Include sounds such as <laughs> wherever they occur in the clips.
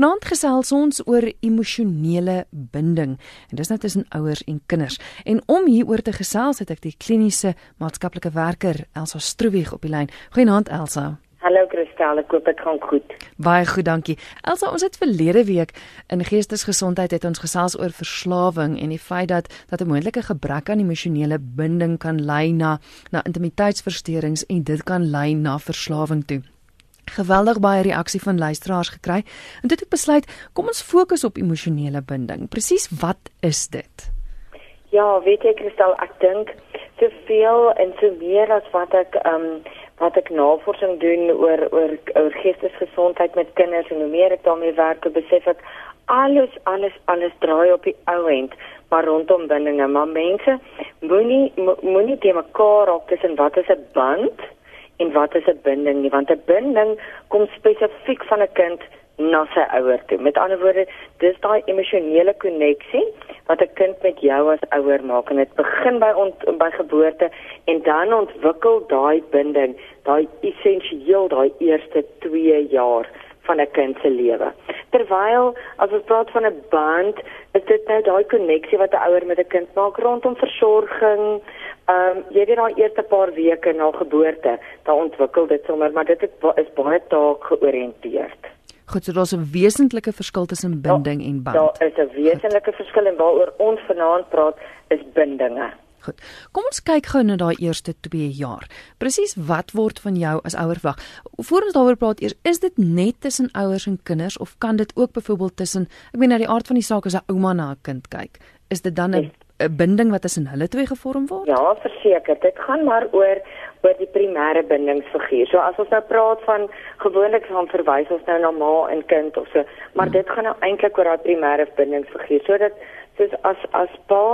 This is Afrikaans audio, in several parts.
Vanaand gesels ons oor emosionele binding en dis nou tussen ouers en kinders. En om hieroor te gesels het ek die kliniese maatskaplike werker Elsa Stroewig op die lyn. Goeienaand Elsa. Hallo Christel, ek hoop dit gaan goed. Baie goed, dankie. Elsa, ons het verlede week in geestesgesondheid het ons gesels oor verslawing en die feit dat dat 'n moontlike gebrek aan emosionele binding kan lei na na intimiteitsversteurings en dit kan lei na verslawing toe geweldig baie reaksie van luisteraars gekry. En dit het besluit, kom ons fokus op emosionele binding. Presies wat is dit? Ja, weet jy Kristal, ek dink te veel en te meer as wat ek ehm um, wat ek navorsing doen oor oor oor geestesgesondheid met kinders en hoe meer ek daarmee werk, besef ek alles alles alles draai op die ou end maar rondom bindinge maar mense moenie moenie te mekaar raak tussen wat is 'n band en wat is 'n binding nie want 'n binding kom spesifiek van 'n kind na sy ouer toe. Met ander woorde, dis daai emosionele koneksie wat 'n kind met jou as ouer maak en dit begin by ont, by geboorte en dan ontwikkel daai binding, daai essensieel daai eerste 2 jaar van 'n kind se lewe. Terwyl as ons praat van 'n band, is dit nou daai koneksie wat 'n ouer met 'n kind maak rondom versorging, Ehm um, jy weet daai eerste paar weke na geboorte, dan ontwikkel dit sommer, maar dit is baie taak georiënteerd. Goed, so daar's 'n wesentlike verskil tussen binding en band. Daar is 'n wesentlike verskil en waaroor ons vanaand praat is bindinge. Goed. Kom ons kyk gou na daai eerste 2 jaar. Presies wat word van jou as ouer verwag? Voordat ons daaroor praat eers, is dit net tussen ouers en kinders of kan dit ook byvoorbeeld tussen ek meen na die aard van die saak as 'n ouma na 'n kind kyk? Is dit dan 'n. 'n binding wat tussen hulle twee gevorm word? Ja, verseker. Dit gaan maar oor oor die primêre bindingsfiguur. So as ons nou praat van gewoonlik van verwys ons nou na ma en kind of so, maar hmm. dit gaan nou eintlik oor daai primêre bindingsfiguur. So dit soos as as pa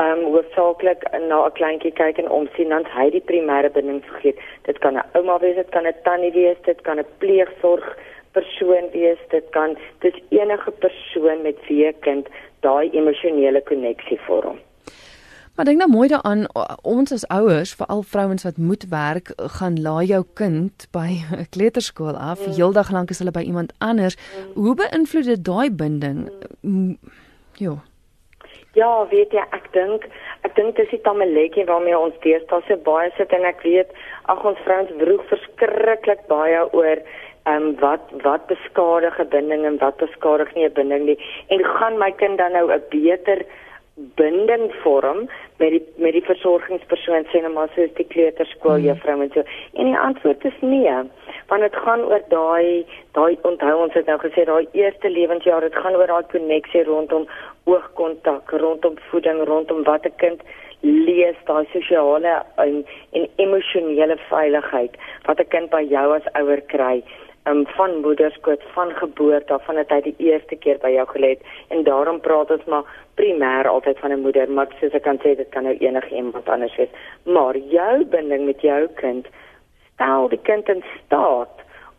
ehm um, hoofsaaklik na 'n kleintjie kyk en omsien dan hy die primêre bindingsfiguur. Dit kan 'n ouma wees, dit kan 'n tannie wees, dit kan 'n pleegsorg persoon wees, dit kan dis enige persoon met wie 'n kind daai emosionele koneksie vorm. Maar dink nou mooi daaraan ons as ouers, veral vrouens wat moet werk, gaan laai jou kind by <laughs> 'n kleuterskool af. Mm. Heeldag lank is hulle by iemand anders. Mm. Hoe beïnvloed dit daai binding? Mm. Jo. Ja, weet jy, ek dink ek dink dis die tamaletjie waarmee ons deesdae so baie sit en ek weet ag ons vrouens vroeg verskriklik baie oor ehm um, wat wat beskadig 'n binding en wat beskadig nie 'n binding nie. En gaan my kind dan nou 'n beter binding vorm met die met die versorgingspersoon sê net maar soos die kleuterskool mm. juffrou en so. En die antwoord is nee want dit gaan oor daai daai onthou ons het nou gesê daai eerste lewensjaar dit gaan oor daai koneksie rondom oogkontak rondom voeding rondom wat 'n kind lees daai sosiale en, en emosionele veiligheid wat 'n kind by jou as ouer kry um, van moederskoot van geboorte af van dit hy die eerste keer by jou gelê het. En daarom praat ons maar primêr altyd van 'n moeder maar soos ek kan sê dit kan nou enige iemand anders wees. Maar jou binding met jou kind stel die kind in staat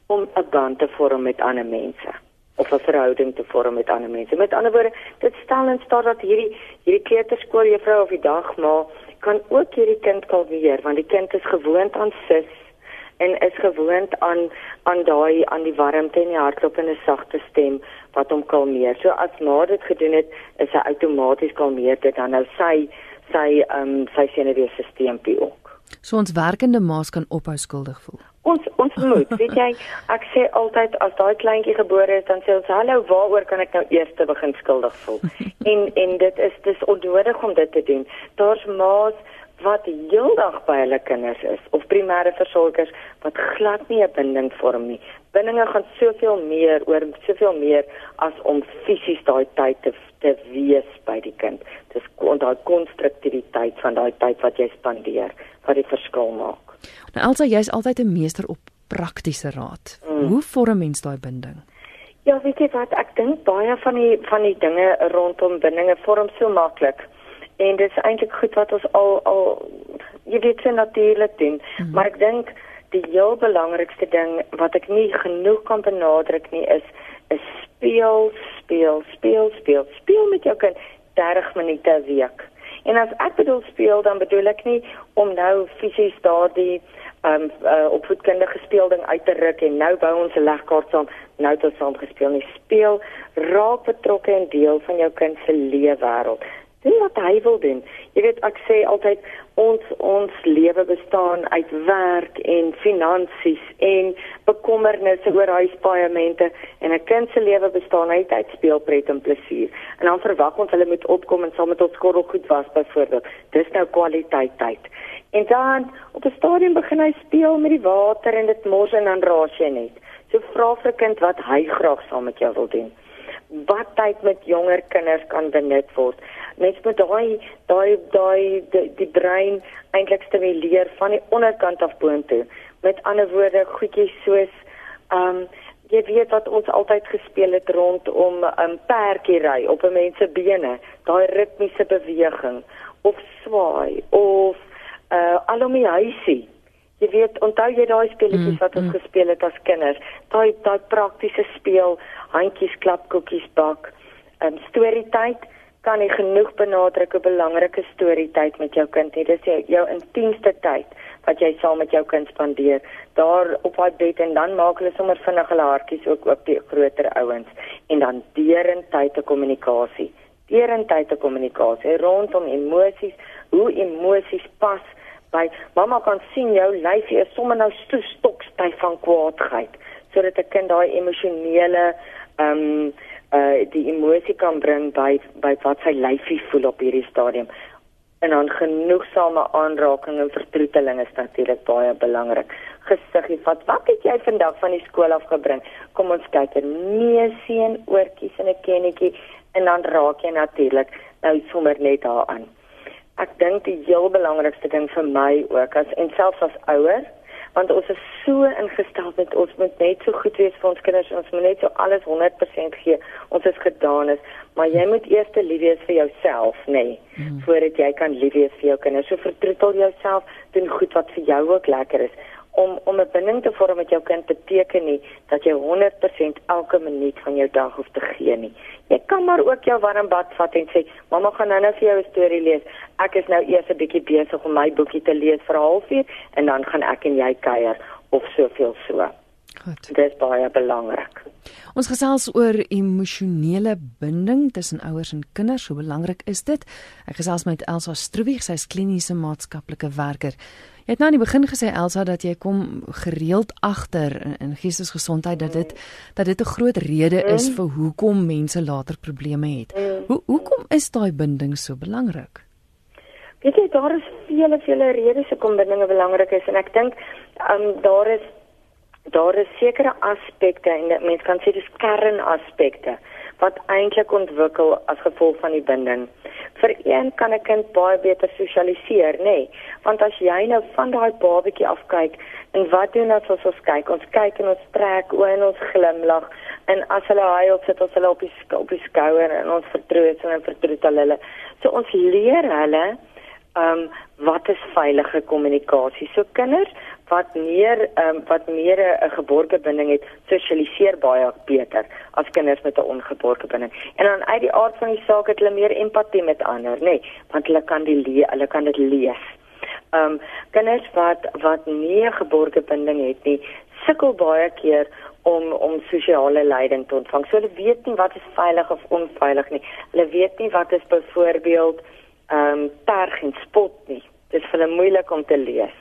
om 'n band te vorm met ander mense of 'n verhouding te vorm met ander mense. Met ander woorde dit stel in staat dat hierdie hierdie kleuterskool juffrou of die dag maar kan ook hierdie kind kalmeer want die kind is gewoond aan sis en is gewoond aan aan daai aan die warmte en die hartklop en 'n sagte stem wat hom kalmeer. So as ma dit gedoen het, is hy outomaties kalmeer dit dan nou sy sy ehm um, sy senuweestelsel ook. So ons werkende ma's kan ophou skuldig voel. Ons ons moet, <laughs> weet jy, ek sê altyd as daai kleintjie gebore is, dan sê ons hallo, waaroor kan ek nou eers te begin skuldig voel? <laughs> en en dit is dis onnodig om dit te doen. Daar's ma's wat heeldag by hulle kinders is of primêre versorgers wat glad nie 'n binding vorm nie. Bindinge gaan soveel meer oor soveel meer as om fisies daai tyd te te wees by die kind. Dis daai konstruktiwiteit van daai tyd wat jy spandeer wat die verskil maak. Nou Elsa, jy's altyd 'n meester op praktiese raad. Mm. Hoe vorm mens daai binding? Ja, weet jy wat, ek dink baie van die van die dinge rondom bindinge vorm so maklik en dit is eintlik goed wat ons al al jy weet se natuurlik doen mm -hmm. maar ek dink die heel belangrikste ding wat ek nie genoeg kan benadruk nie is is speel speel speel speel speel met jou kind 30 minute 'n week en as ek bedoel speel dan bedoel ek nie om nou fisies daardie um uh, opvoedkundige speelding uit te ruk en nou bou ons 'n legkaart saam nou tot saam gespeel nie. Speel raak betrokke en deel van jou kind se leefwêreld. Doen wat hy wil doen. Jy weet ek sê altyd ons ons lewe bestaan uit werk en finansies en bekommernisse oor huispaaiemente en 'n kind se lewe bestaan uit uit speelpret en plesier. En dan verwag ons hulle moet opkom en saam met ons korrelgoed was byvoorbeeld. Dis nou kwaliteit tyd. En dan op 'n stadium begin hy speel met die water en dit mors en dan raas jy net. So vra vir 'n kind wat hy graag saam met jou wil doen. Wat tyd met jonger kinders kan benut word. Mens moet daai daai daai die, die brein eintlik stimuleer van die onderkant af boontoe. Met ander woorde, goedjies soos ehm um, jy weet wat ons altyd gespeel het rondom 'n um, perdjie ry op 'n mens se bene, daai ritmiese beweging of swaai of uh alom die huisie. Jy weet, onthou jy daai speletjies mm, wat ons mm. gespeel het as kinders? Daai daai praktiese speel, handjies klap, koekies bak. Um storietyd kan nie genoeg benadruk hoe belangrik 'n storietyd met jou kind is. Dis jou, jou intiemste tyd wat jy saam met jou kind spandeer. Daar op daai bed en dan maak hulle sommer vinnig hulle hartjies ook oop die groter ouens en dan deurent tyd te kommunikasie. Deurent tyd te kommunikasie rondom emosies, hoe emosies pas by mamma kan sien jou lyfie is sommer nou stokstyf van kwaadheid sodat 'n kind daai emosionele ehm um, uh die emosie kan bring by by wat sy lyfie voel op hierdie stadium en dan genoegsame aanraking en vertroeteling is natuurlik baie belangrik. Gesiggie, wat wat het jy vandag van die skool af gebring? Kom ons kyk, 'n neusie en oortjies en 'n kennetjie en dan raak jy natuurlik nou sommer net daaraan ek dink die heel belangrikste ding vir my ook as en selfs as ouer want ons is so ingestel met ons moet net so goed wees vir ons kinders. Ons moet net so alles 100% gee. Ons is gedaan is maar jy moet eers lief wees vir jouself nê nee, mm. voordat jy kan lief wees vir jou kinders. So vertroetel jouself doen goed wat vir jou ook lekker is. Om om 'n binding te vorm met jou kind beteken nie dat jy 100% elke minuut van jou dag hoef te gee nie. Jy kan maar ook jou warm bad vat en sê, "Mamma gaan nou-nou vir jou 'n storie lees. Ek is nou eers 'n bietjie besig om my boekie te lees vir 'n halfuur en dan gaan ek en jy kuier of soveel so." Goed. Dit is baie belangrik. Ons gesels oor emosionele binding tussen ouers en kinders. Hoe belangrik is dit? Ek gesels met Elsa Stroebig, sy is kliniese maatskaplike werker. Jy het nou aan die begin gesê Elsa dat jy kom gereeld agter in, in geestesgesondheid dat dit dat dit 'n groot rede is mm. vir hoekom mense later probleme het. Mm. Hoe hoekom is daai binding so belangrik? Weet jy daar is vele vele redes hoekom bindinge belangrik is en ek dink um, daar is daar is sekere aspekte en mense kan sê dis kernaspekte wat eintlik ontwikkel as gevolg van die binding. Een kan 'n kind baie beter sosialiseer, nê? Nee. Want as jy nou van daai babatjie af kyk en wat doen ons as ons kyk? Ons kyk en ons trek oë en ons glimlag en as hulle huil sit ons hulle op die op die skouer en ons vertroos en vertroet hulle. So ons leer hulle ehm um, wat is veilige kommunikasie. So kinders wat meer ehm um, wat meer 'n geborge binding het, sosialiseer baie beter as kinders met 'n ongeborge binding. En dan uit die aard van die saak het hulle meer empatie met ander, nê, nee, want hulle kan die le hulle kan dit lees. Ehm um, kinders wat wat nie 'n geborge binding het nie, sukkel baie keer om om sosiale leiding te ontvang. So hulle weet nie wat is veilig of onveilig nie. Hulle weet nie wat is byvoorbeeld ehm um, terg en spot nie. Dit is vir hulle moeilik om te lees.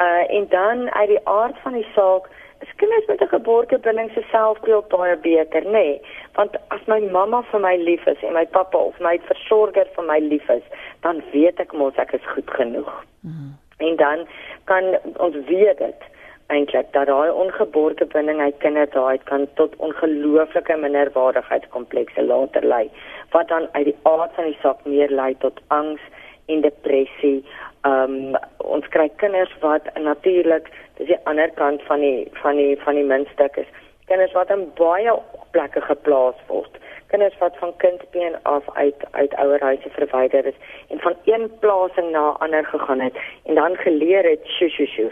Uh en dan uit die aard van die saak is kinders met 'n geboortebinding se selfbeeld baie beter, nê? Nee, want as my mamma vir my lief is en my pappa of my versorger vir my lief is, dan weet ek mos ek is goed genoeg. Mm. En dan kan ons weet dit eintlik dat daai ongeboortebinding uit kinders daai kan tot ongelooflike minderwaardigheidskomplekse later lei wat dan uit die aard van die saak meer lei tot angs en depressie Ehm um, ons kry kinders wat natuurlik dis die ander kant van die van die van die muntstuk is. Kinders wat in baie plekke geplaas word. Kinders wat van kindsbeen af uit uit ouerhuise verwyder is en van een plasing na ander gegaan het en dan geleer het sjo sjo sjo.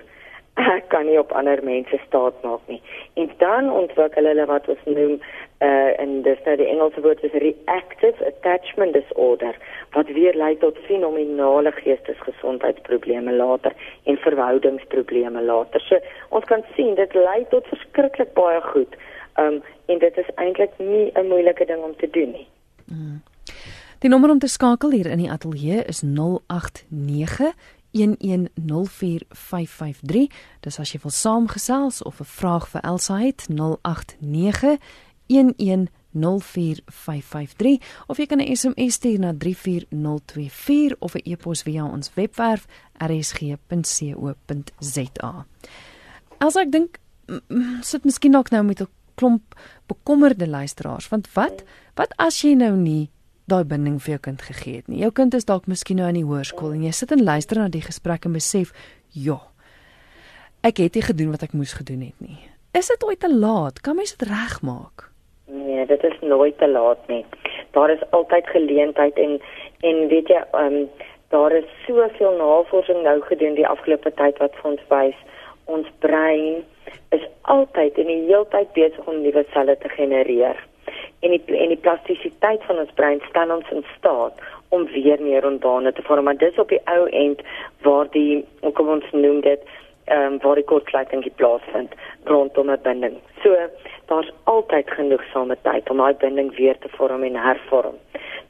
Ek <laughs> kan nie op ander mense staat maak nie. En dan ontwikkel hulle wat ons noem uh en dis nou die Engelse woord is reactive attachment disorder wat weer lei tot fenominale geestesgesondheidsprobleme later en verhoudingsprobleme later. So ons kan sien dit lei tot verskriklik baie goed Um en dit is eintlik nie 'n moeilike ding om te doen nie. Mm. Die nommer om te skakel hier in die ateljee is 089 1104553. Dis as jy wil saamgesels of 'n vraag vir Elsa het 089 1104553 of jy kan 'n SMS stuur na 34024 of 'n e-pos via ons webwerf rsg.co.za. As ek dink sit miskien dalk nou met 'n klomp bekommerde luisteraars want wat wat as jy nou nie daai binding vir jou kind gegee het nie. Jou kind is dalk miskien nou in die hoërskool en jy sit en luister na die gesprek en besef, ja. Ek het nie gedoen wat ek moes gedoen het nie. Is dit ooit te laat? Kan mens dit regmaak? Nee, dit is nooit te laat nie. Daar is altyd geleentheid en en weet jy, ehm um, daar is soveel navorsing nou gedoen die afgelope tyd wat vir ons wys ons brein is altyd en die heeltyd besig om nuwe selle te genereer. En die en die plastisiteit van ons brein stel ons in staat om weer neurone te vorm. Maar dis op die ou end waar die kom ons noem dit ehm um, waar die kortsluiting plaasvind rondom 'n binding. So daar's altyd genoegsame tyd om daai binding weer te vorm en hervorm.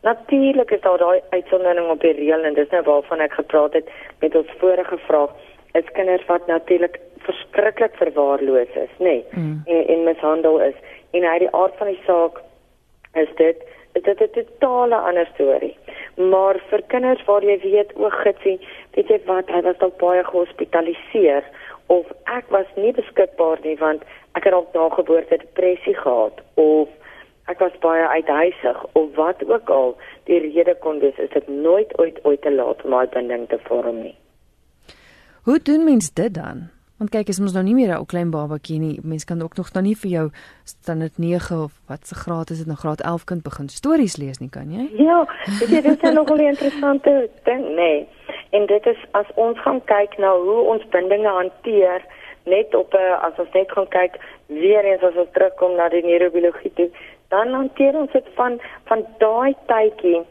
Natuurlik is daar daai uitsondering op die reël en dis nou waarvan ek gepraat het met ons vorige vraag is kinders wat natuurlik verskriklik verwaarloos is, nê, nee, mm. en, en mishandel is. En uit die aard van die saak is dit is dit 'n totale ander storie. Maar vir kinders waar jy weet o, gitsie, weet jy wat, hy was dalk baie gehospitaliseer of ek was nie beskikbaar nie want ek het dalk na geboorte depressie gehad of ek was baie uithuisig of wat ook al die rede kon wees, is dit nooit ooit ooit te laat om daai binding te vorm nie. Hoe doen mens dit dan? Want kyk, as ons nou nie meer 'n ou klein babatjie nie, mens kan ook nog dan nie vir jou standaard 9 of wat se graad is dit nou graad 11 kind begin stories lees nie, kan jy? Ja, dit is dit is nog 'n interessante ding, nee. En dit is as ons gaan kyk na hoe ons bindinge hanteer, net op 'n as ons net gaan kyk weer eens as ons terugkom na die neurobiologie toe, dan hanteer ons dit van van daai tydjie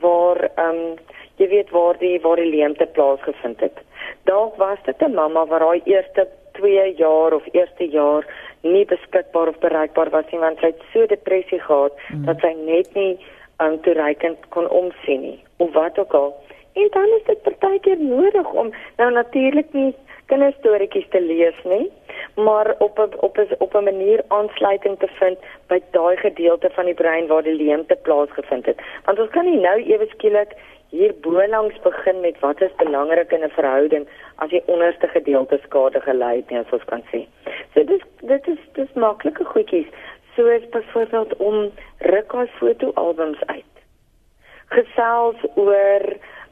waar ehm um, jy weet waar die waar die leemte plaasgevind het dalk was dit 'n mamma wat haar eerste 2 jaar of eerste jaar nie beskikbaar of bereikbaar was nie want sy het so depressie gehad mm. dat sy net nie um, toereikend kon omsien nie of wat ook al. En dan is dit partykeer nodig om nou natuurlik nie kinderstorieetjies te lees nie, maar op 'n op 'n op 'n manier aansluiting te vind by daai gedeelte van die brein waar die leemte plaasgevind het. Want ons kan nie nou ewe skielik hier bo-langs begin met wat is belangrik in 'n verhouding as die onderste gedeelte skade gelei het, as ons kan sê. So dis dit is dis maklike goedjies. So is byvoorbeeld om ruk as fotoalbums uit. Gesels oor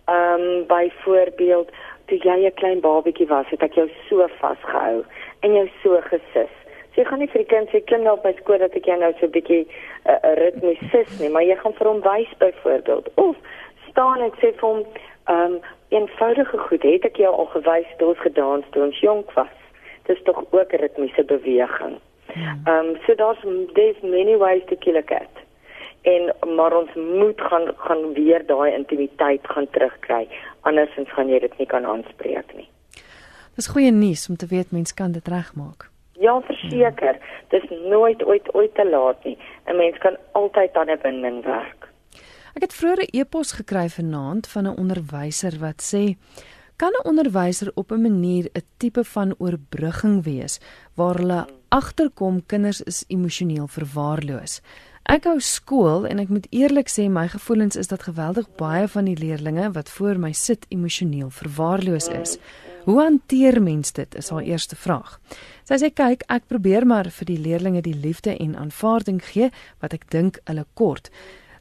ehm um, byvoorbeeld toe jy 'n klein babatjie was, het ek jou so vasgehou en jou so gesis. So jy gaan nie vir die kind sê klink nou op my skoot dat ek jou nou so 'n bietjie 'n uh, uh, ritme sis nie, maar jy gaan vir hom wys byvoorbeeld of staan en sê vir hom, ehm um, eenvoudige goed, het ek jou al gewys toe ons gedans toe ons jonk was. Dis tog ook 'n ritmiese beweging. Hmm. Ehm um, so daar's there's many ways to kill a cat. En maar ons moet gaan gaan weer daai intimiteit gaan terugkry. Andersins gaan jy dit nie kan aanspreek nie. Dis goeie nuus om te weet mens kan dit regmaak. Ja, verseker. Dis nooit ooit ooit te laat nie. 'n Mens kan altyd aan 'n binding werk. Ek het vroeër 'n e-pos gekry vanaand van 'n onderwyser wat sê kan 'n onderwyser op 'n manier 'n tipe van oorbrugging wees waar hulle agterkom kinders is emosioneel verwaarloos. Ek hou skool en ek moet eerlik sê my gevoelens is dat geweldig baie van die leerdlinge wat voor my sit emosioneel verwaarloos is. Hoe hanteer mens dit? Is haar eerste vraag. Sy sê kyk, ek probeer maar vir die leerdlinge die liefde en aanvaarding gee wat ek dink hulle kort.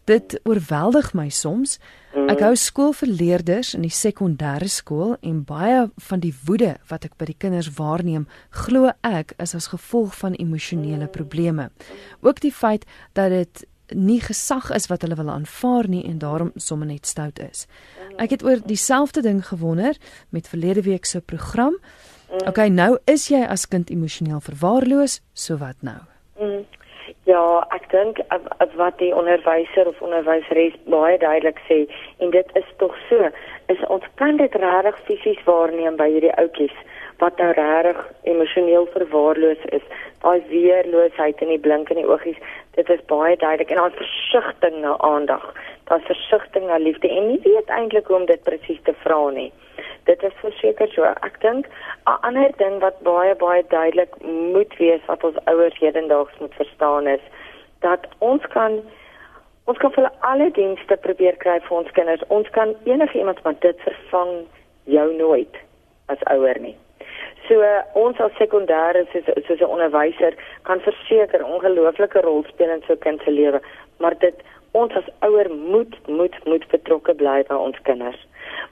Dit oorweldig my soms. Mm. Ek hou skool vir leerders in die sekondêre skool en baie van die woede wat ek by die kinders waarneem, glo ek is as gevolg van emosionele probleme. Ook die feit dat dit nie gesag is wat hulle wil aanvaar nie en daarom sommer net stout is. Ek het oor dieselfde ding gewonder met verlede week se program. Mm. Okay, nou is jy as kind emosioneel verwaarloos, so wat nou? Mm. Ja, ek dink wat die onderwyser of onderwyseres baie duidelik sê en dit is tog so, is ons kan dit regtig fisies waarneem by hierdie ouetjies wat nou regtig emosioneel verwaarloos is. Daai weerloosheid in die blink in die oogies, dit is baie duidelik en daai versigtiging na aandag, daai versigtiging na liefde en nie weet eintlik hoe om dit presies te vra nie dit is verseker so. Ek dink 'n ander ding wat baie baie duidelik moet wees wat ons ouers hedendaags moet verstaan is dat ons kan ons kan vir alle dienste probeer kry vir ons kinders. Ons kan enige iemand wat dit vervang jou nooit as ouer nie. So ons as sekondêre soos soos 'n onderwyser kan verseker ongelooflike rol speel in so 'n kind se lewe, maar dit ons as ouer moet moet moet betrokke bly by ons kinders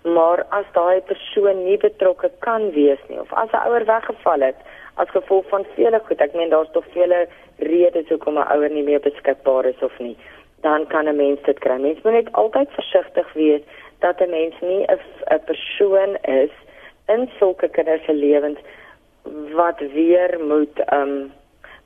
maar as daai persoon nie betrokke kan wees nie of as 'n ouer weggeval het as gevolg van vele goed, ek meen daar's tog vele redes hoekom 'n ouer nie meer beskikbaar is of nie, dan kan 'n mens dit kry. Mens moet net altyd versigtig wees dat 'n mens nie 'n persoon is in sulke kinders se lewens wat weer moet ehm um,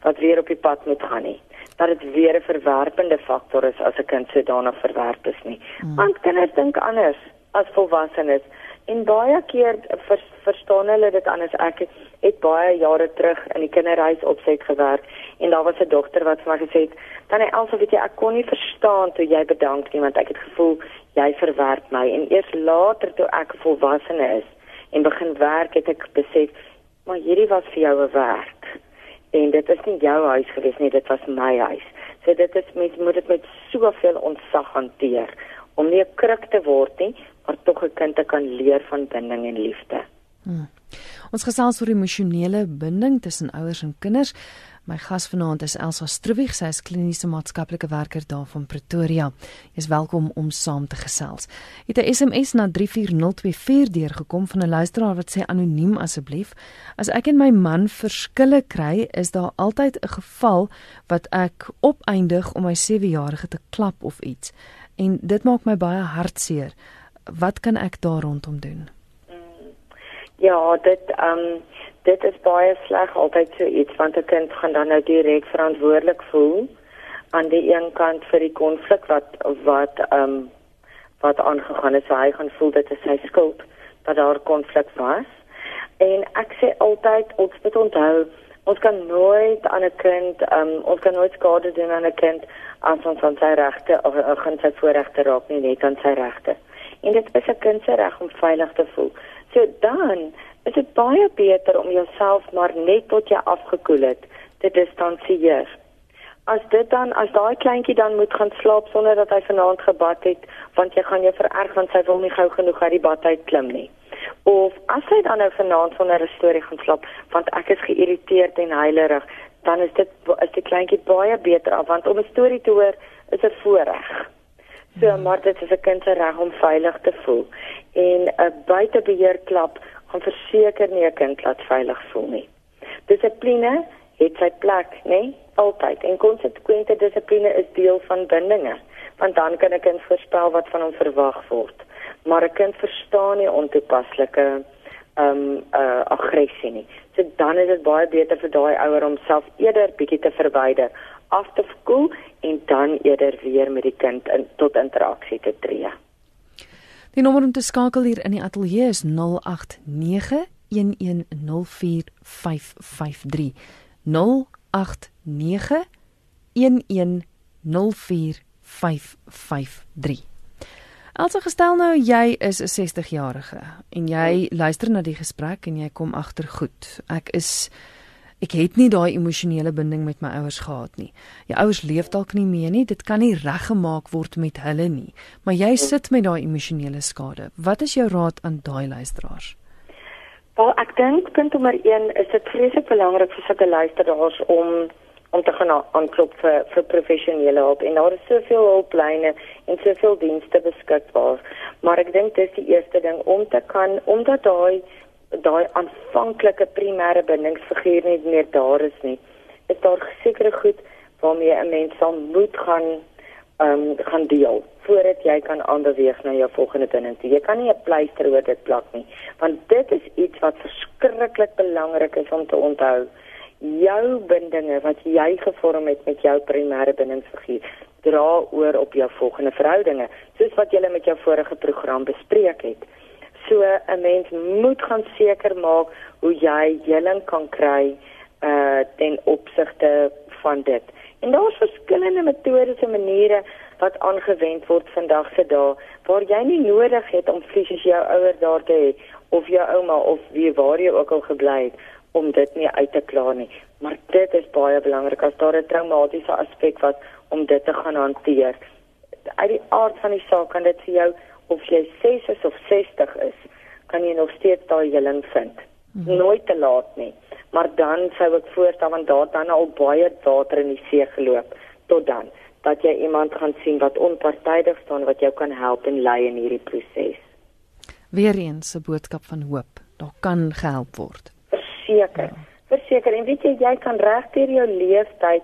wat weer op die pad moet gaan nie dat dit weer 'n verwerpende faktor is as 'n kind so daarna verwerp is nie. Hmm. Want kinders dink anders as volwassenes en baie keer vers, verstaan hulle dit anders ek het, het baie jare terug in die kinderhuis opset gewerk en daar was 'n dogter wat vir my gesê het dan hy alsof weet jy ek kon nie verstaan toe jy bedank nie want ek het gevoel jy verwerp my en eers later toe ek volwassene is en begin werk het ek besef maar hierdie was vir jou 'n werk en dit is nie jou huis gewees nie dit was my huis so dit is mens moet dit met soveel ontzag hanteer om nie 'n kruk te word nie maar tog 'n kind te kan leer van binding en liefde. Hmm. Ons gesels oor emosionele binding tussen ouers en kinders. My gas vanaand is Elsa Struwig, sy is kliniese maatskaplike werker daar van Pretoria. Jy is welkom om saam te gesels. Het 'n SMS na 34024 deurgekom van 'n luisteraar wat sê anoniem asseblief. As ek en my man verskille kry, is daar altyd 'n geval wat ek opeindig om my 7-jarige te klap of iets. En dit maak my baie hartseer wat kan ek daar rondom doen? Ja, dit ehm um, dit is baie sleg altyd so iets want 'n kind gaan dan nou direk verantwoordelik voel aan die een kant vir die konflik wat wat ehm um, wat aangegaan het. So hy gaan voel dit is sy skuld dat daar konflik was. En ek sê altyd ons moet onthou ons kan nooit aan 'n kind ehm um, ons kan nooit skade doen aan 'n kind as ons aan sy regte of aan sy voorregte raak nie net aan sy regte en dit is 'n kind se reg om veilig te voel. So dan is dit baie beter om jouself maar net tot jy afgekoel het te distansieer. As dit dan as daai kleintjie dan moet gaan slaap sonder dat hy vanaand gebad het, want jy gaan jou vererg want sy wil nie gou genoeg uit die bad uit klim nie. Of as hy dan nou vanaand sonder 'n storie gaan slaap, want ek is geïrriteerd en huilerig, dan is dit is die kleintjie baie beter af want om 'n storie te hoor is 'n voorreg. So maar dit is 'n kind se reg om veilig te voel. En 'n buitebeheer klap gaan verseker nie 'n kind laat veilig voel nie. Dissipline het sy plek, nê? Altyd. En konsekwente dissipline is deel van bindinge, want dan kan 'n kind voorspel wat van hom verwag word. Maar 'n kind verstaan nie ontoepaslike ehm um, uh aggressie nie. So dan is dit baie beter vir daai ouer om self eerder bietjie te verwyder af te skool en dan eerder weer met die kind in tot interaksie te tree. Die nommer om te skakel hier in die ateljee is 0891104553. 0891104553. Also gestel nou jy is 'n 60-jarige en jy luister na die gesprek en jy kom agter goed. Ek is ek het nie daai emosionele binding met my ouers gehad nie. Jou ouers leef dalk nie meer nie, dit kan nie reggemaak word met hulle nie, maar jy sit met daai emosionele skade. Wat is jou raad aan daai luisteraars? Wel, ek dink punt nommer 1 is dit vreeslik belangrik vir sulke luisteraars om om te gaan aanklop vir vir professionele hulp en daar is soveel hulplyne en soveel dienste beskikbaar. Maar ek dink dis die eerste ding om te kan omdat daai daai aanvanklike primêre bindingsfiguur nie meer daar is nie, is daar sekere goed waarmee 'n mens sal moet gaan ehm um, gaan deel voordat jy kan aanbeweeg na jou volgende binding. Jy kan nie 'n pleister oor dit plak nie, want dit is iets wat verskriklik belangrik is om te onthou. jou bindinge wat jy gevorm het met jou primêre bindingsfiguur dra oor op jou volgende verhoudinge, soos wat jy met jou vorige program bespreek het. So 'n mens moet gaan seker maak hoe jy heling kan kry uh ten opsigte van dit. En daar's verskillende metodes en maniere wat aangewend word vandag se dae waar jy nie nodig het om fisies jou ouer daar te hê of jou ouma of wie waar jy ook al gebly het om dit nie uit te klaar nie. Maar dit is baie belangrik as daar 'n traumatiese aspek was om dit te gaan hanteer. Uit die aard van die saak kan dit vir jou of jy 6 is of 60 is, kan jy nog steeds daai heling vind. Mhm. Nooit te laat nie. Maar dan sou ek voorstel want daar dan al baie water in die see geloop tot dan dat jy iemand gaan sien wat onpartydig staan wat jou kan help en lei in hierdie proses. Weereens 'n boodskap van hoop. Daar kan gehelp word. Verseker. Ja. Verseker en weet jy jy kan regdeur jou lewenstyd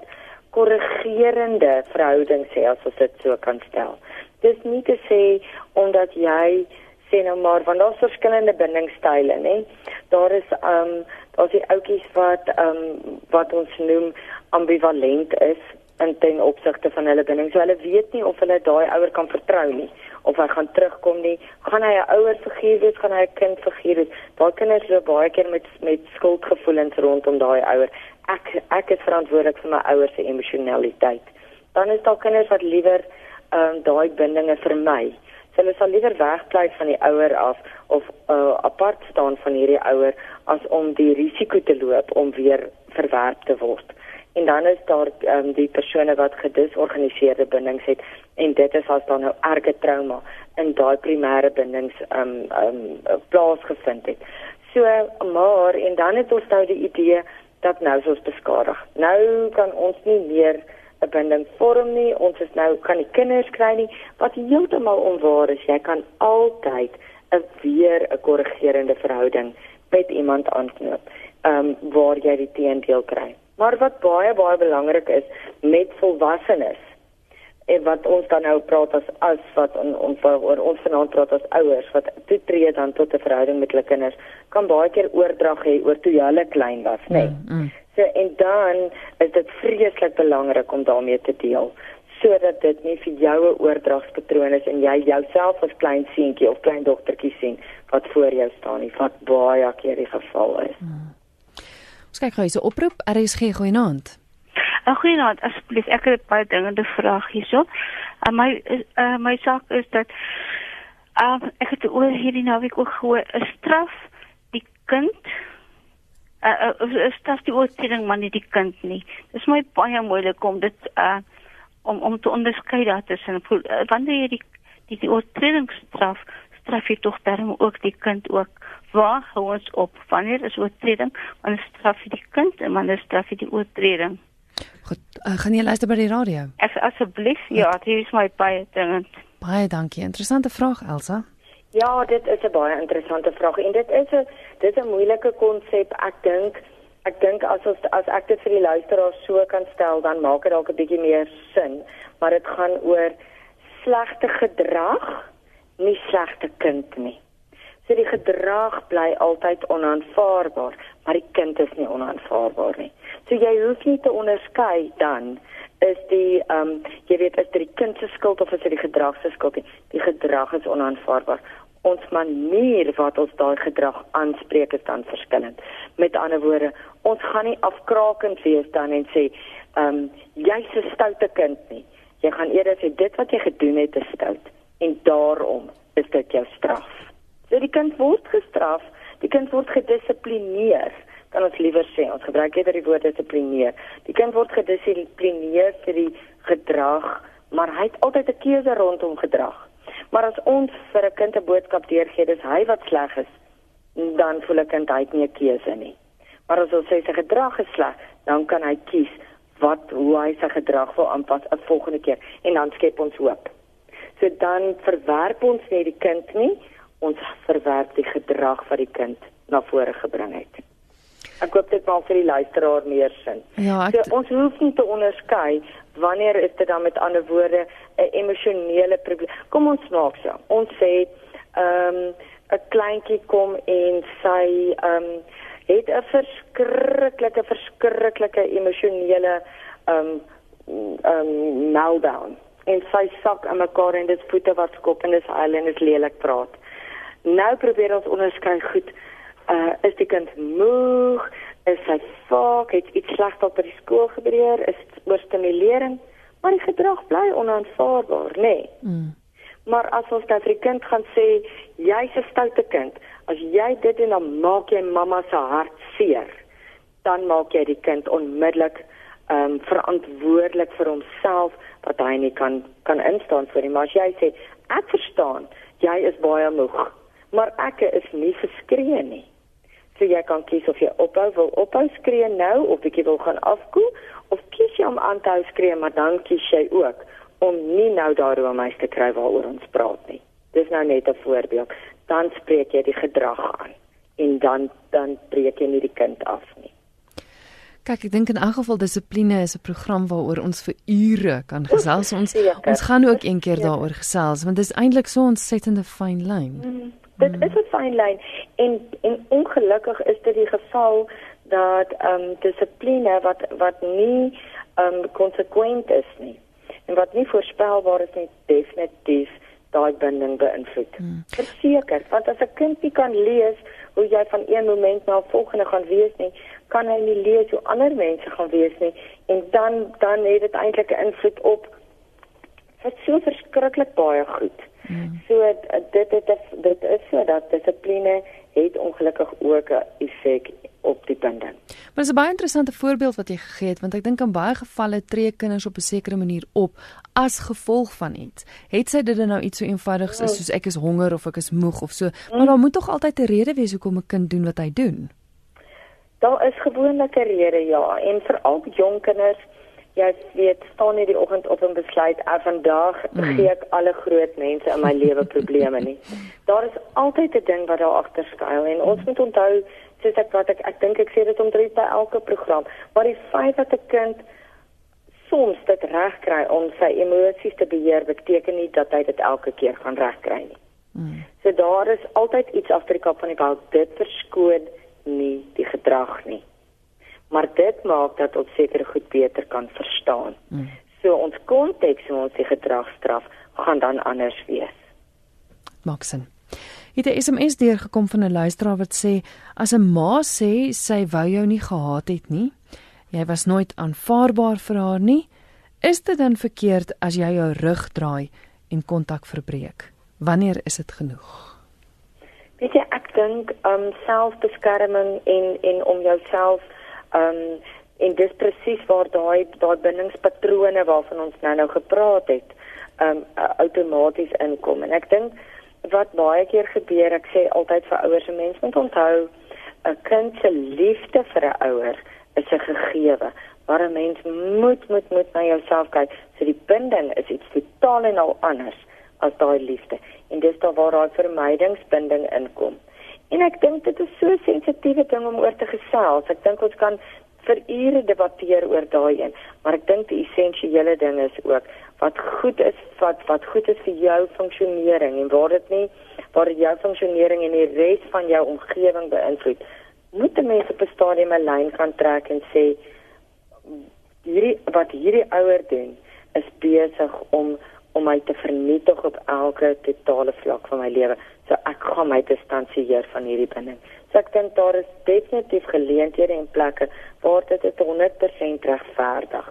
korrigerende verhoudings hê as ons dit so kan stel. Dis nie te sê omdat jy sê nou maar want daar's verskillende bindingstyle, nê. Daar is um daar's die ouetjies wat um wat ons noem ambivalent is in ten opsigte van hulle binding. So hulle weet nie of hulle daai ouer kan vertrou nie of hy gaan terugkom nie. Gaan hy 'n ouer figuur wees, gaan hy 'n kind figuur wees? Daai kinders loop baie keer met met skuldgevoelens rondom daai ouer. Ek ek is verantwoordelik vir my ouers se emosionaliteit. Dan is daar kinders wat liewer ehm um, daai bindinge vermy. So hulle sal liewer wegbly van die ouer af of uh, apart staan van hierdie ouer as om die risiko te loop om weer verwerp te word en dan is daar um, die persone wat gedisorganiseerde bindings het en dit is as dan nou erge trauma in daai primêre bindings um um plaasgevind het. So maar en dan het ons nou die idee dat nou ons beskadig. Nou kan ons nie meer 'n binding vorm nie. Ons is nou kan nie kinders kry nie wat heeltemal onwaar is. Jy kan altyd 'n weer 'n korrigerende verhouding met iemand aanknoop. Um waar jy die teendeel kry. Maar wat baie baie belangrik is met volwassenes en wat ons dan nou praat as as wat on, on, oor ons vanaand praat as ouers wat toetree dan tot 'n verhouding met hulle kinders kan baie keer oordrag hê oor toe hulle klein was, nê. Nee. Mm, mm. So en dan is dit vreeslik belangrik om daarmee te deel sodat dit nie vir jou 'n oordragspatroon is en jy jouself as klein seentjie of klein dogtertjie sien wat voor jou staan nie, wat baie keer die geval is. Mm. Ons kyk gou hierse oproep. RSG goeienaand. uh, Goeienaand. Asseblief, ek het 'n baie dringende vraag hierso. Uh, my uh, my saak is dat uh, ek het oor hierdie naweek ook gehoor 'n straf die kind uh, uh, straf die oortreding maar nie die kind nie. Dit is my baie moeilik om dit uh, om om te onderskei dat tussen uh, wanneer jy die die, die oortredingsstraf straf jy tog daarom ook die kind ook waar hou ons op wanneer is oortreding wanneer straf jy die kind en wanneer straf jy die oortreding Goed, uh, gaan jy luister by die radio? Ek asseblief, ja, dit is my baie dringend. Baie dankie. Interessante vraag, Elsa. Ja, dit is 'n baie interessante vraag en dit is 'n dit is 'n moeilike konsep. Ek dink ek dink as ons as ek dit vir die luisteraars so kan stel, dan maak dit dalk 'n bietjie meer sin, maar dit gaan oor slegte gedrag nie slegte kind nie. So die gedrag bly altyd onaanvaarbaar, maar die kind is nie onaanvaarbaar nie. So jy hoef nie te onderskei dan is die ehm um, jy weet is dit die kind se skuld of is dit die gedrag se skuld? Die gedrag is onaanvaarbaar. Ons manier wat ons daai gedrag aanspreek is dan verskillend. Met ander woorde, ons gaan nie afkrakend wees dan en sê ehm um, jy's 'n stoute kind nie. Jy gaan eerder sê dit wat jy gedoen het is stout en daarom is dit jou straf. So die kind word gestraf, die kind word gedissiplineer. Kan ons liewer sê, ons gebruik eerder die woord dissiplineer. Die kind word gedissiplineer vir die gedrag, maar hy het altyd 'n keuse rondom gedrag. Maar as ons vir 'n kind 'n boodskap deurgee, dis hy wat sleg is, dan voel 'n kind hy het nie 'n keuse nie. Maar as ons sê sy gedrag is sleg, dan kan hy kies wat hoe hy sy gedrag wil aanpas 'n volgende keer en dan skep ons hoop. So dan verwerp ons nie die kind nie, ons verwerp die gedrag wat die kind na vore gebring het. Ek hoop dit maak vir die luisteraar meer sin. Ja, ek... so, ons hoef nie te onderskei wanneer is dit dan met ander woorde 'n emosionele probleem. Kom ons maak so. Ons sê ehm um, 'n kleintjie kom en sy ehm um, het 'n verskriklike verskriklike emosionele um um meltdown en sy sak aan mekaar en dit voete wat skop en dis huil en is lelik praat. Nou probeer ons onderskei goed. Uh is die kind moeg? Is hy vaak? Het iets sleg op by die skool gebeur? Is oorstimulering? Maar die gedrag bly onaanvaarbaar, nê? Nee. Mm. Maar as ons nou vir die kind gaan sê jy's 'n stoute kind, as jy dit doen dan maak jy mamma se hart seer, dan maak jy die kind onmiddellik ehm um, verantwoordelik vir homself wat hy nie kan kan instaan vir hom. Maar as jy sê ek verstaan, jy is baie moeg, maar ek is nie geskree nie. So jy kan kies of jy ophou wil ophou skree nou of bietjie wil gaan afkoel of kies jy om aan te hou skree, maar dan kies jy ook om nie nou daaroor my te kry waaroor ons praat nie. Dis nou net 'n voorbeeld. Dan spreek jy die gedrag aan en dan dan breek jy nie die kind af nie. Kyk, ek dink in elk geval dissipline is 'n program waaroor ons vir ure kan gesels. Ons ons gaan ook een keer daaroor gesels want dit is eintlik so ontsettende fyn lyn. Mm, dit is 'n fyn lyn en en ongelukkig is dit die geval dat ehm um, dissipline wat wat nie ehm um, konsekwent is nie en wat nie voorspelbaar is nie definitief daai binding beïnvloed. Hmm. Verseker, want as 'n kind nie kan lees hoe jy van een moment na 'n volgende gaan wees nie, kan hy nie lees hoe ander mense gaan wees nie en dan dan het dit eintlik 'n invloed op wat so verskriklik baie goed. Hmm. So dit dit dit is so dat dissipline het ongelukkig ook 'n effek op die binding. Maar dis 'n baie interessante voorbeeld wat jy gegee het want ek dink in baie gevalle tree kinders op 'n sekere manier op as gevolg van iets. Het sy dit nou iets so eenvoudigs is soos ek is honger of ek is moeg of so, maar daar moet tog altyd 'n rede wees hoekom 'n kind doen wat hy doen. Daar is gewoonlik 'n rede ja en veral jong kinders jy weet staan nie die oggend op en besluit af ah, vandag mm. gee ek alle groot mense in my <laughs> lewe probleme nie. Daar is altyd 'n ding wat daar agter skuil en ons moet onthou soos ek wat ek ek dink ek sê dit omtrent by elke program, maar die feit dat 'n kind soms dit reg kry om sy emosies te beheer beteken nie dat hy dit elke keer gaan reg kry nie. Mm. So daar is altyd iets agter die kop van die bal dit verskoon nie die gedrag nie maar dit maak dat ons seker goed beter kan verstaan. Mm. So ons konteks en ons gedragstraf gaan dan anders wees. Maksin. Het 'n SMS deurgekom van 'n luisteraar wat sê as 'n ma sê sy wou jou nie gehaat het nie, jy was nooit aanvaarbaar vir haar nie, is dit dan verkeerd as jy jou rug draai en kontak verbreek? Wanneer is dit genoeg? Weet jy, ek dink um selfbeskerming en en om jouself Ehm um, en dis presies waar daai daai bindingspatrone waarvan ons nou nou gepraat het, ehm um, outomaties inkom. En ek dink wat baie keer gebeur, ek sê altyd vir ouers en mense moet onthou 'n kind se liefde vir 'n ouer is 'n gegewe. Maar 'n mens moet moet moet na jouself kyk. So die binding is iets totaal en al anders as daai liefde. En dis daar waar daai vermydingsbinding inkom. En ek dink dit is so 'n sensitiewe ding om oor te gesels. Ek dink ons kan vir ure debatteer oor daai een, maar ek dink die essensiële ding is ook wat goed is wat wat goed is vir jou funksionering en waar dit nie waar dit jou funksionering en die res van jou omgewing beïnvloed. Moet mense op 'n stadium 'n lyn gaan trek en sê hierdie wat hierdie ouer doen is besig om om my te vernietig op elke totale vlak van my lewe. So ek gaan my distansieer van hierdie binding. So ek dink daar is definitief geleenthede en plekke waar dit 100% regverdig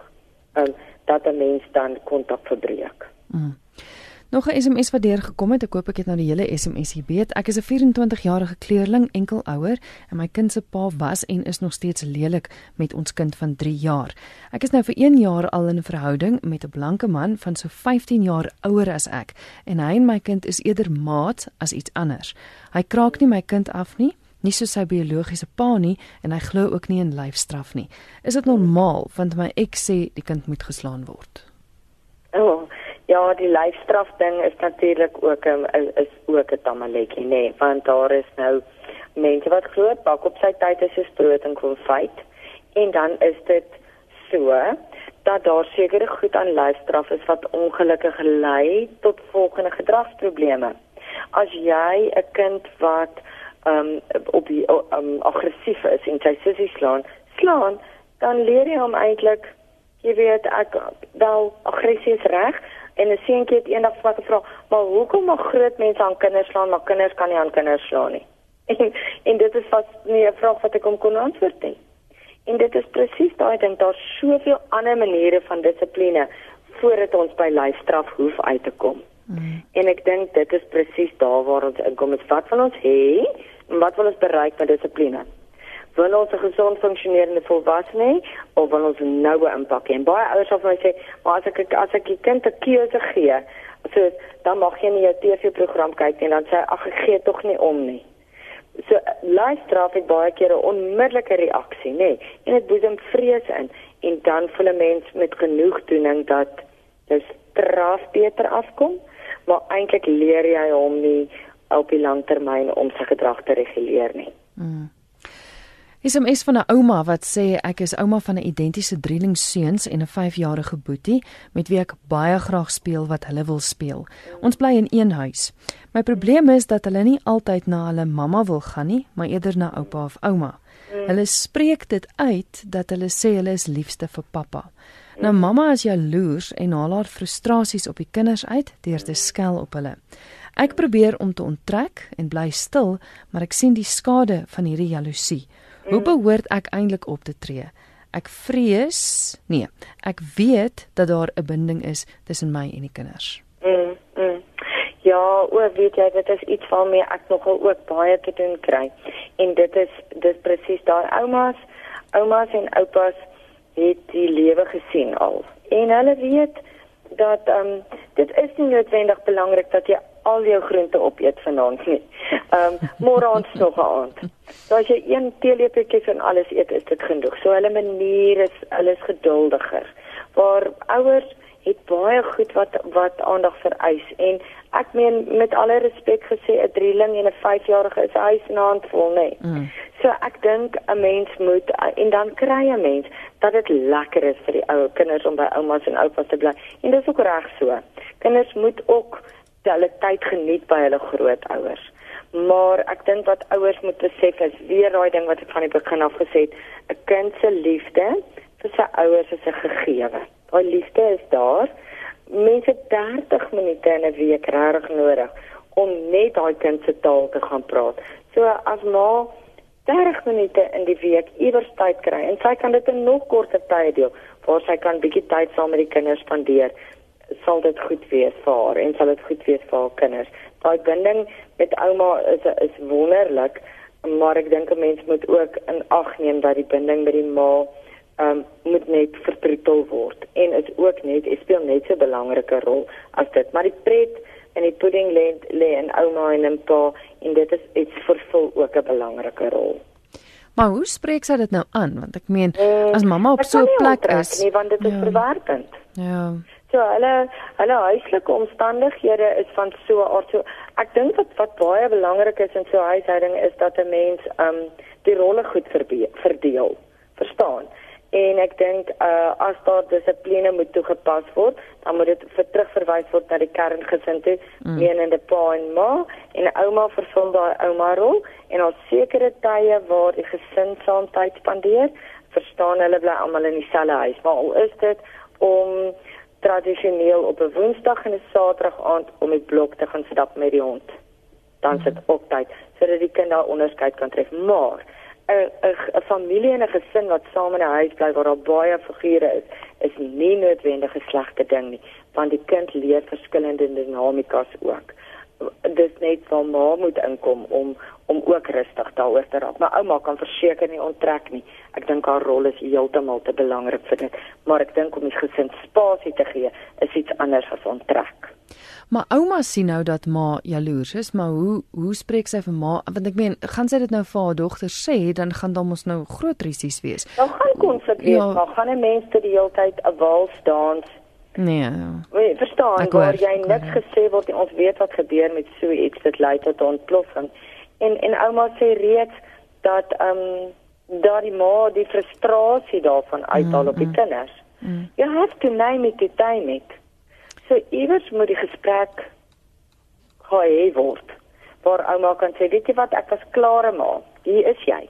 is um, dat 'n mens dan kontak verbreek. Mm. Nog 'n SMS wat deurgekom het. Ek hoop ek het nou die hele SMS hier beet. Ek is 'n 24-jarige kleerling, enkel ouer, en my kind se pa was en is nog steeds lelik met ons kind van 3 jaar. Ek is nou vir 1 jaar al in 'n verhouding met 'n blanke man van so 15 jaar ouer as ek, en hy en my kind is eerder maat as iets anders. Hy kraak nie my kind af nie, nie soos sy biologiese pa nie, en hy glo ook nie in lyfstraf nie. Is dit normaal want my ek sê die kind moet geslaan word? Ja, die lyfstraf ding is natuurlik ook 'n is ook 'n tamaletjie, nê, nee, want daar is nou mense wat glo bak op sy tyd is 'n stroot en konfyt. En dan is dit so dat daar sekere goed aan lyfstraf is wat ongelukkig lei tot volgende gedragsprobleme. As jy 'n kind wat um op die um aggressief is en sy sussie slaan, slaan, dan leer jy hom eintlik jy weet ek wel aggressie is reg en 'n seentjie het eendag vir my gevra, "Maar hoekom mag groot mense aan kinders slaan, maar kinders kan nie aan kinders slaan nie?" <laughs> En, en dit is vas nie 'n vraag wat ek hom kon antwoord nie. En dit is presies daai ding, daar's soveel ander maniere van dissipline voordat ons by lyfstraf hoef uit te kom. Mm. En ek dink dit is presies daar waar ons inkom. Wat wil ons hê? Wat wil ons bereik met dissipline? Wil ons 'n gesond funksionerende volwassene hê of wil ons noue impak hê? En baie ouers sal vir my sê, "Maar as ek as ek die kind 'n keuse gee, so dan mag jy nie jou TV-program kyk nie, dan sê hy, "Ag, ek gee tog nie om nie." So lyfstraf het baie keer 'n onmiddellike reaksie, nê? Nee, en dit boesem vrees in en dan voel 'n mens met genoegdoening dat dis straf beter afkom, maar eintlik leer jy hom nie op die langtermyn om sy gedrag te reguleer nie. Mm. SMS van 'n ouma wat sê ek is ouma van 'n identiese drielingseuns en 'n 5-jarige boetie met wie ek baie graag speel wat hulle wil speel. Ons bly in een huis. My probleem is dat hulle nie altyd na hulle mamma wil gaan nie, maar eerder na oupa of ouma. Hulle spreek dit uit dat hulle sê hulle is liefste vir pappa. Nou mamma is jaloers en haal haar frustrasies op die kinders uit deur te skel op hulle. Ek probeer om te onttrek en bly stil, maar ek sien die skade van hierdie jaloesie. Hoe behoort ek eintlik op te tree? Ek vrees, nee, ek weet dat daar 'n binding is tussen my en die kinders. Mm, mm. Ja, oor weet jy, dit is iets waarmee ek nogal ook baie te doen kry. En dit is dis presies daai oumas, oumas en oupas het die lewe gesien al. En hulle weet dat ehm um, dit is nie noodwendig belangrik dat jy al jou groente opeet vanaand nie. Ehm um, môre aand nog 'n aand. So as jy een teelepeltjie van alles eet, is dit genoeg. So hulle manier is hulle is geduldiger. Waar ouers het baie goed wat wat aandag vereis en ek meen met alle respek gesê 'n drieling en 'n 5-jarige is huis en hand vol nê. Nee. Mm. So ek dink 'n mens moet en dan kry 'n mens dat dit lekker is vir die ou kinders om by oumas en oupas te bly. En dis ook reg so. Kinders moet ook hulle tyd geniet by hulle grootouers. Maar ek dink wat ouers moet besef is weer daai ding wat ek van die begin af gesê het, 'n kind se liefde vir sy ouers is 'n gegewe. Daai liefde is daar. Mense 30 minute in 'n week regtig nodig om net daai kind se taal te gaan praat. So as ma 30 minute in die week iewers tyd kry en sy kan dit in nog korter tye deel waar sy kan bietjie tyd saam met die kinders spandeer sal dit goed wees vir haar en sal dit goed wees vir haar kinders. Daai binding met ouma is is wonderlik, maar ek dink 'n mens moet ook in ag neem dat die binding met die ma ehm um, moet net vertroetel word en is ook net dit speel net so 'n belangrike rol as dit. Maar die pret en die pudding lê lê in ouma en in pa en dit is iets vervul ook 'n belangrike rol. Maar hoe spreek sy dit nou aan? Want ek meen, mm, as mamma op so 'n plek is, nie want dit is ja. verwerkend. Ja. So hulle hulle huislike omstandighede is van so 'n aard so ek dink wat wat baie belangrik is in so 'n huishouding is dat 'n mens um die rolle goed verdeel. Verstaan? En ek dink uh as daar dissipline moet toegepas word, dan moet dit vir terugverwys word na die kerngesin toe, mm. menende pa en ma en ouma vervul daai ouma rol en al sekere tye waar die gesin saam tyd spandeer, verstaan hulle bly almal in dieselfde huis, maar al is dit om tradisioneel op 'n Woensdag en 'n Saterdag aand om die blok te gaan stap met die hond. Dan sit ook tyd sodat die kind daar onderskeid kan tref. Maar 'n 'n familie en 'n gesin wat saam in 'n huis bly waar daar baie figure is, is nie noodwendig 'n slegte ding nie, want die kind leer verskillende dinamikas ook. Dit net van ma moet inkom om om ook rustig daaroor te raak. Maar ouma kan verseker nie onttrek nie. Ek dink haar rol is heeltemal te belangrik vir dit, maar ek dink om die gesin spasie te gee is iets anders as onttrek. Maar ouma sien nou dat ma jaloers is, maar hoe hoe spreek sy vir ma? Want ek meen, gaan sy dit nou vir haar dogter sê, dan gaan dan mos nou groot risiko's wees. Dan gaan konflik wees, ja. maar gaan 'n mens te die hele tyd 'n wals dans Nee. Jy verstaan, waar jy net gesê word ons weet wat gebeur met so iets dit lei tot ontploffing en en ouma sê reeds dat ehm um, dat die ma die frustrasie daarvan uithaal mm, op die mm, kinders. Mm. You have to name it time it. So iewers moet die gesprek gehê word waar ouma kan sê, weet jy wat, ek was klaar ma. Hier is jy.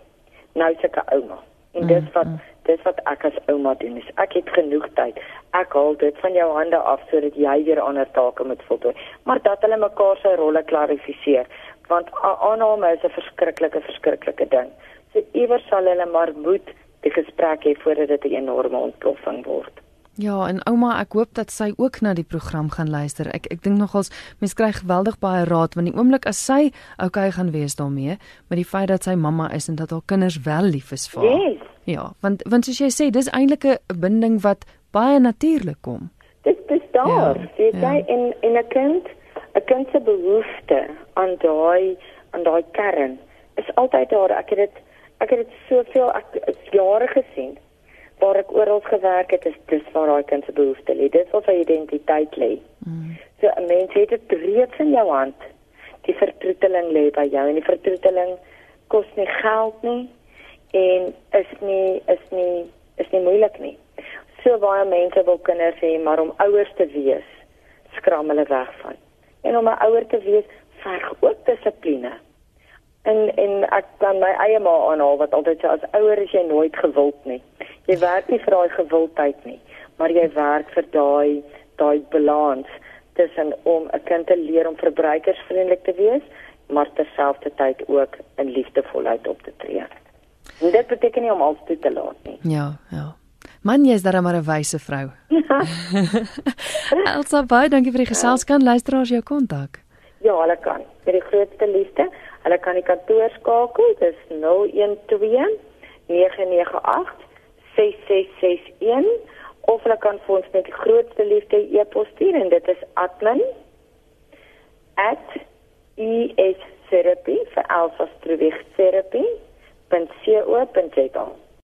Nou ek 'n ouma. En dis wat dis wat ek as ouma doen. Is ek het genoeg tyd. Ek haal dit van jou hande af sodat jy weer ander take moet voltooi. Maar dat hulle mekaar se rolle klarifiseer, want aanname is 'n verskriklike verskriklike ding. So iewers sal hulle maar moet die gesprek hê voordat dit 'n enorme ontploffing word. Ja, en ouma, ek hoop dat sy ook na die program gaan luister. Ek ek dink nogals mense kry geweldig baie raad want die oomblik as sy okay gaan wees daarmee met die feit dat sy mamma is en dat haar kinders wel lief is vir haar. Yes. Ja, want want soos jy sê, dis eintlik 'n binding wat baie natuurlik kom. Dit dis daar. Ja, jy sê ja. in in 'n kind, 'n kind se behoefte aan daai aan daai kern is altyd daar. Ek het dit ek het dit soveel ek jare gesien waar ek oral gewerk het, is dis waar daai kind se behoefte lê. Dis waar sy identiteit lê. Mm. So 'n mens het dit reeds in jou hand. Die vertroeteling lê by jou en die vertroeteling kos nie geld nie en is nie is nie is nie moeilik nie. So baie mense wil kinders hê, maar om ouers te wees, skram hulle weg van. En om 'n ouer te wees, verg ook dissipline. En en ek kan my eie ma aanhaal wat altyd sê as ouer is jy nooit gewild nie. Jy werk nie vir daai gewildheid nie, maar jy werk vir daai daai balans tussen om 'n kind te leer om verbruikersvriendelik te wees, maar terselfdertyd ook in liefdevolheid op te tree. En dit beteken nie om alles toe te laat nie. Ja, ja. Man, jy is darem maar 'n wyse vrou. <laughs> Elsa, baie dankie vir die geselskap. Luisteraars jou kontak. Ja, hulle kan. Vir die grootste liefde, hulle kan die kantoor skakel. Dis 012 998 6661 of hulle kan vir ons met die grootste liefde e-pos stuur en dit is admin@estherapy vir Elsa Strubig therapy www.co.za.